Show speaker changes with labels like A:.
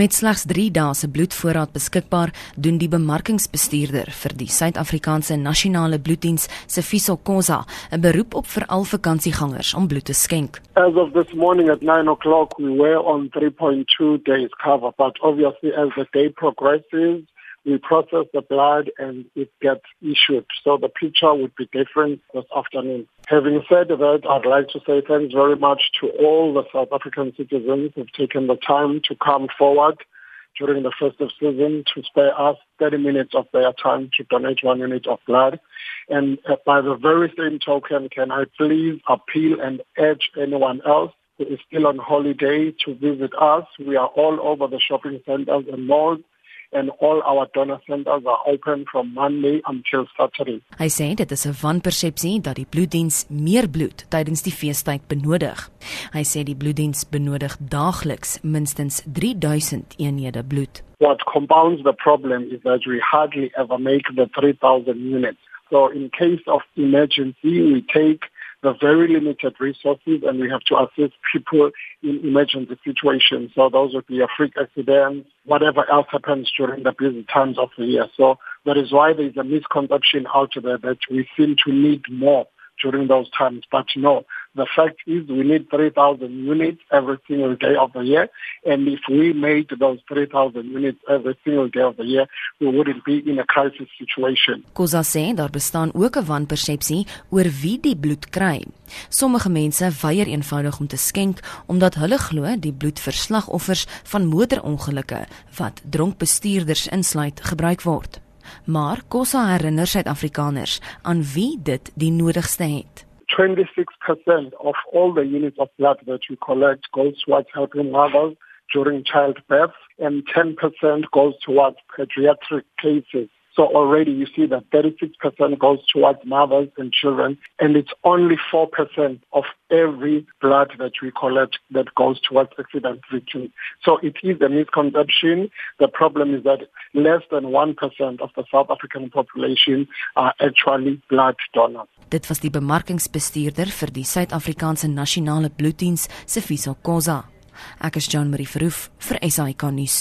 A: Met slegs 3 dae se bloedvoorraad beskikbaar, doen die bemarkingsbestuurder vir die Suid-Afrikaanse Nasionale Bloeddiens, Sifiso Khoza, 'n beroep op veral vakansiegangers om bloed te skenk.
B: As of this morning at 9 o'clock, we were on 3.2 days cover, but obviously as the day progresses, we process the blood and it gets issued. So the picture would be different this afternoon. Having said that, I'd like to say thanks very much to all the South African citizens who've taken the time to come forward during the festive season to spare us 30 minutes of their time to donate one unit of blood. And uh, by the very same token, can I please appeal and urge anyone else who is still on holiday to visit us. We are all over the shopping centers and malls and all our donor centers are open from Monday until Saturday.
A: Hy sê dit is 'n wanpersepsie dat die bloeddiens meer bloed tydens die feestyd benodig. Hy sê die bloeddiens benodig daagliks minstens 3000 eenhede bloed.
B: What compounds the problem is that we hardly ever make the 3000 units. So in case of emergency we take the very limited resources and we have to assist people in emergency situations. So those would be a freak accident, whatever else happens during the busy times of the year. So that is why there is a misconception out there that we seem to need more during those times. But no, the fact is we need 3,000 units every single day of the year. And if we made those 3,000 units every single day of the year, we wouldn't be in a crisis situation.
A: Kosa sê daar bestaan ook 'n wanpersepsie oor wie die bloed kry. Sommige mense weier eenvoudig om te skenk omdat hulle glo die bloed vir slagoffers van motorongelukke wat dronk bestuurders insluit gebruik word. Maar Kosa herinner Suid-Afrikaners aan wie dit die nodigste het.
B: 26% of all the units of blood that we collect goes towards helping mothers during childbirth and 10% goes towards pediatric cases. So already you see that 36% goes towards mothers and children, and it's only 4% of every blood that we collect that goes towards accident victims. So it is a misconception. The problem is that less than 1% of the South African population are actually blood donors.
A: Dit was die bemarkingsbestuurder vir die Suid-Afrikaanse Nasionale Bloeddiens, Sifiso Khoza. Ek is Jean Marie Verhoef vir SAK nuus.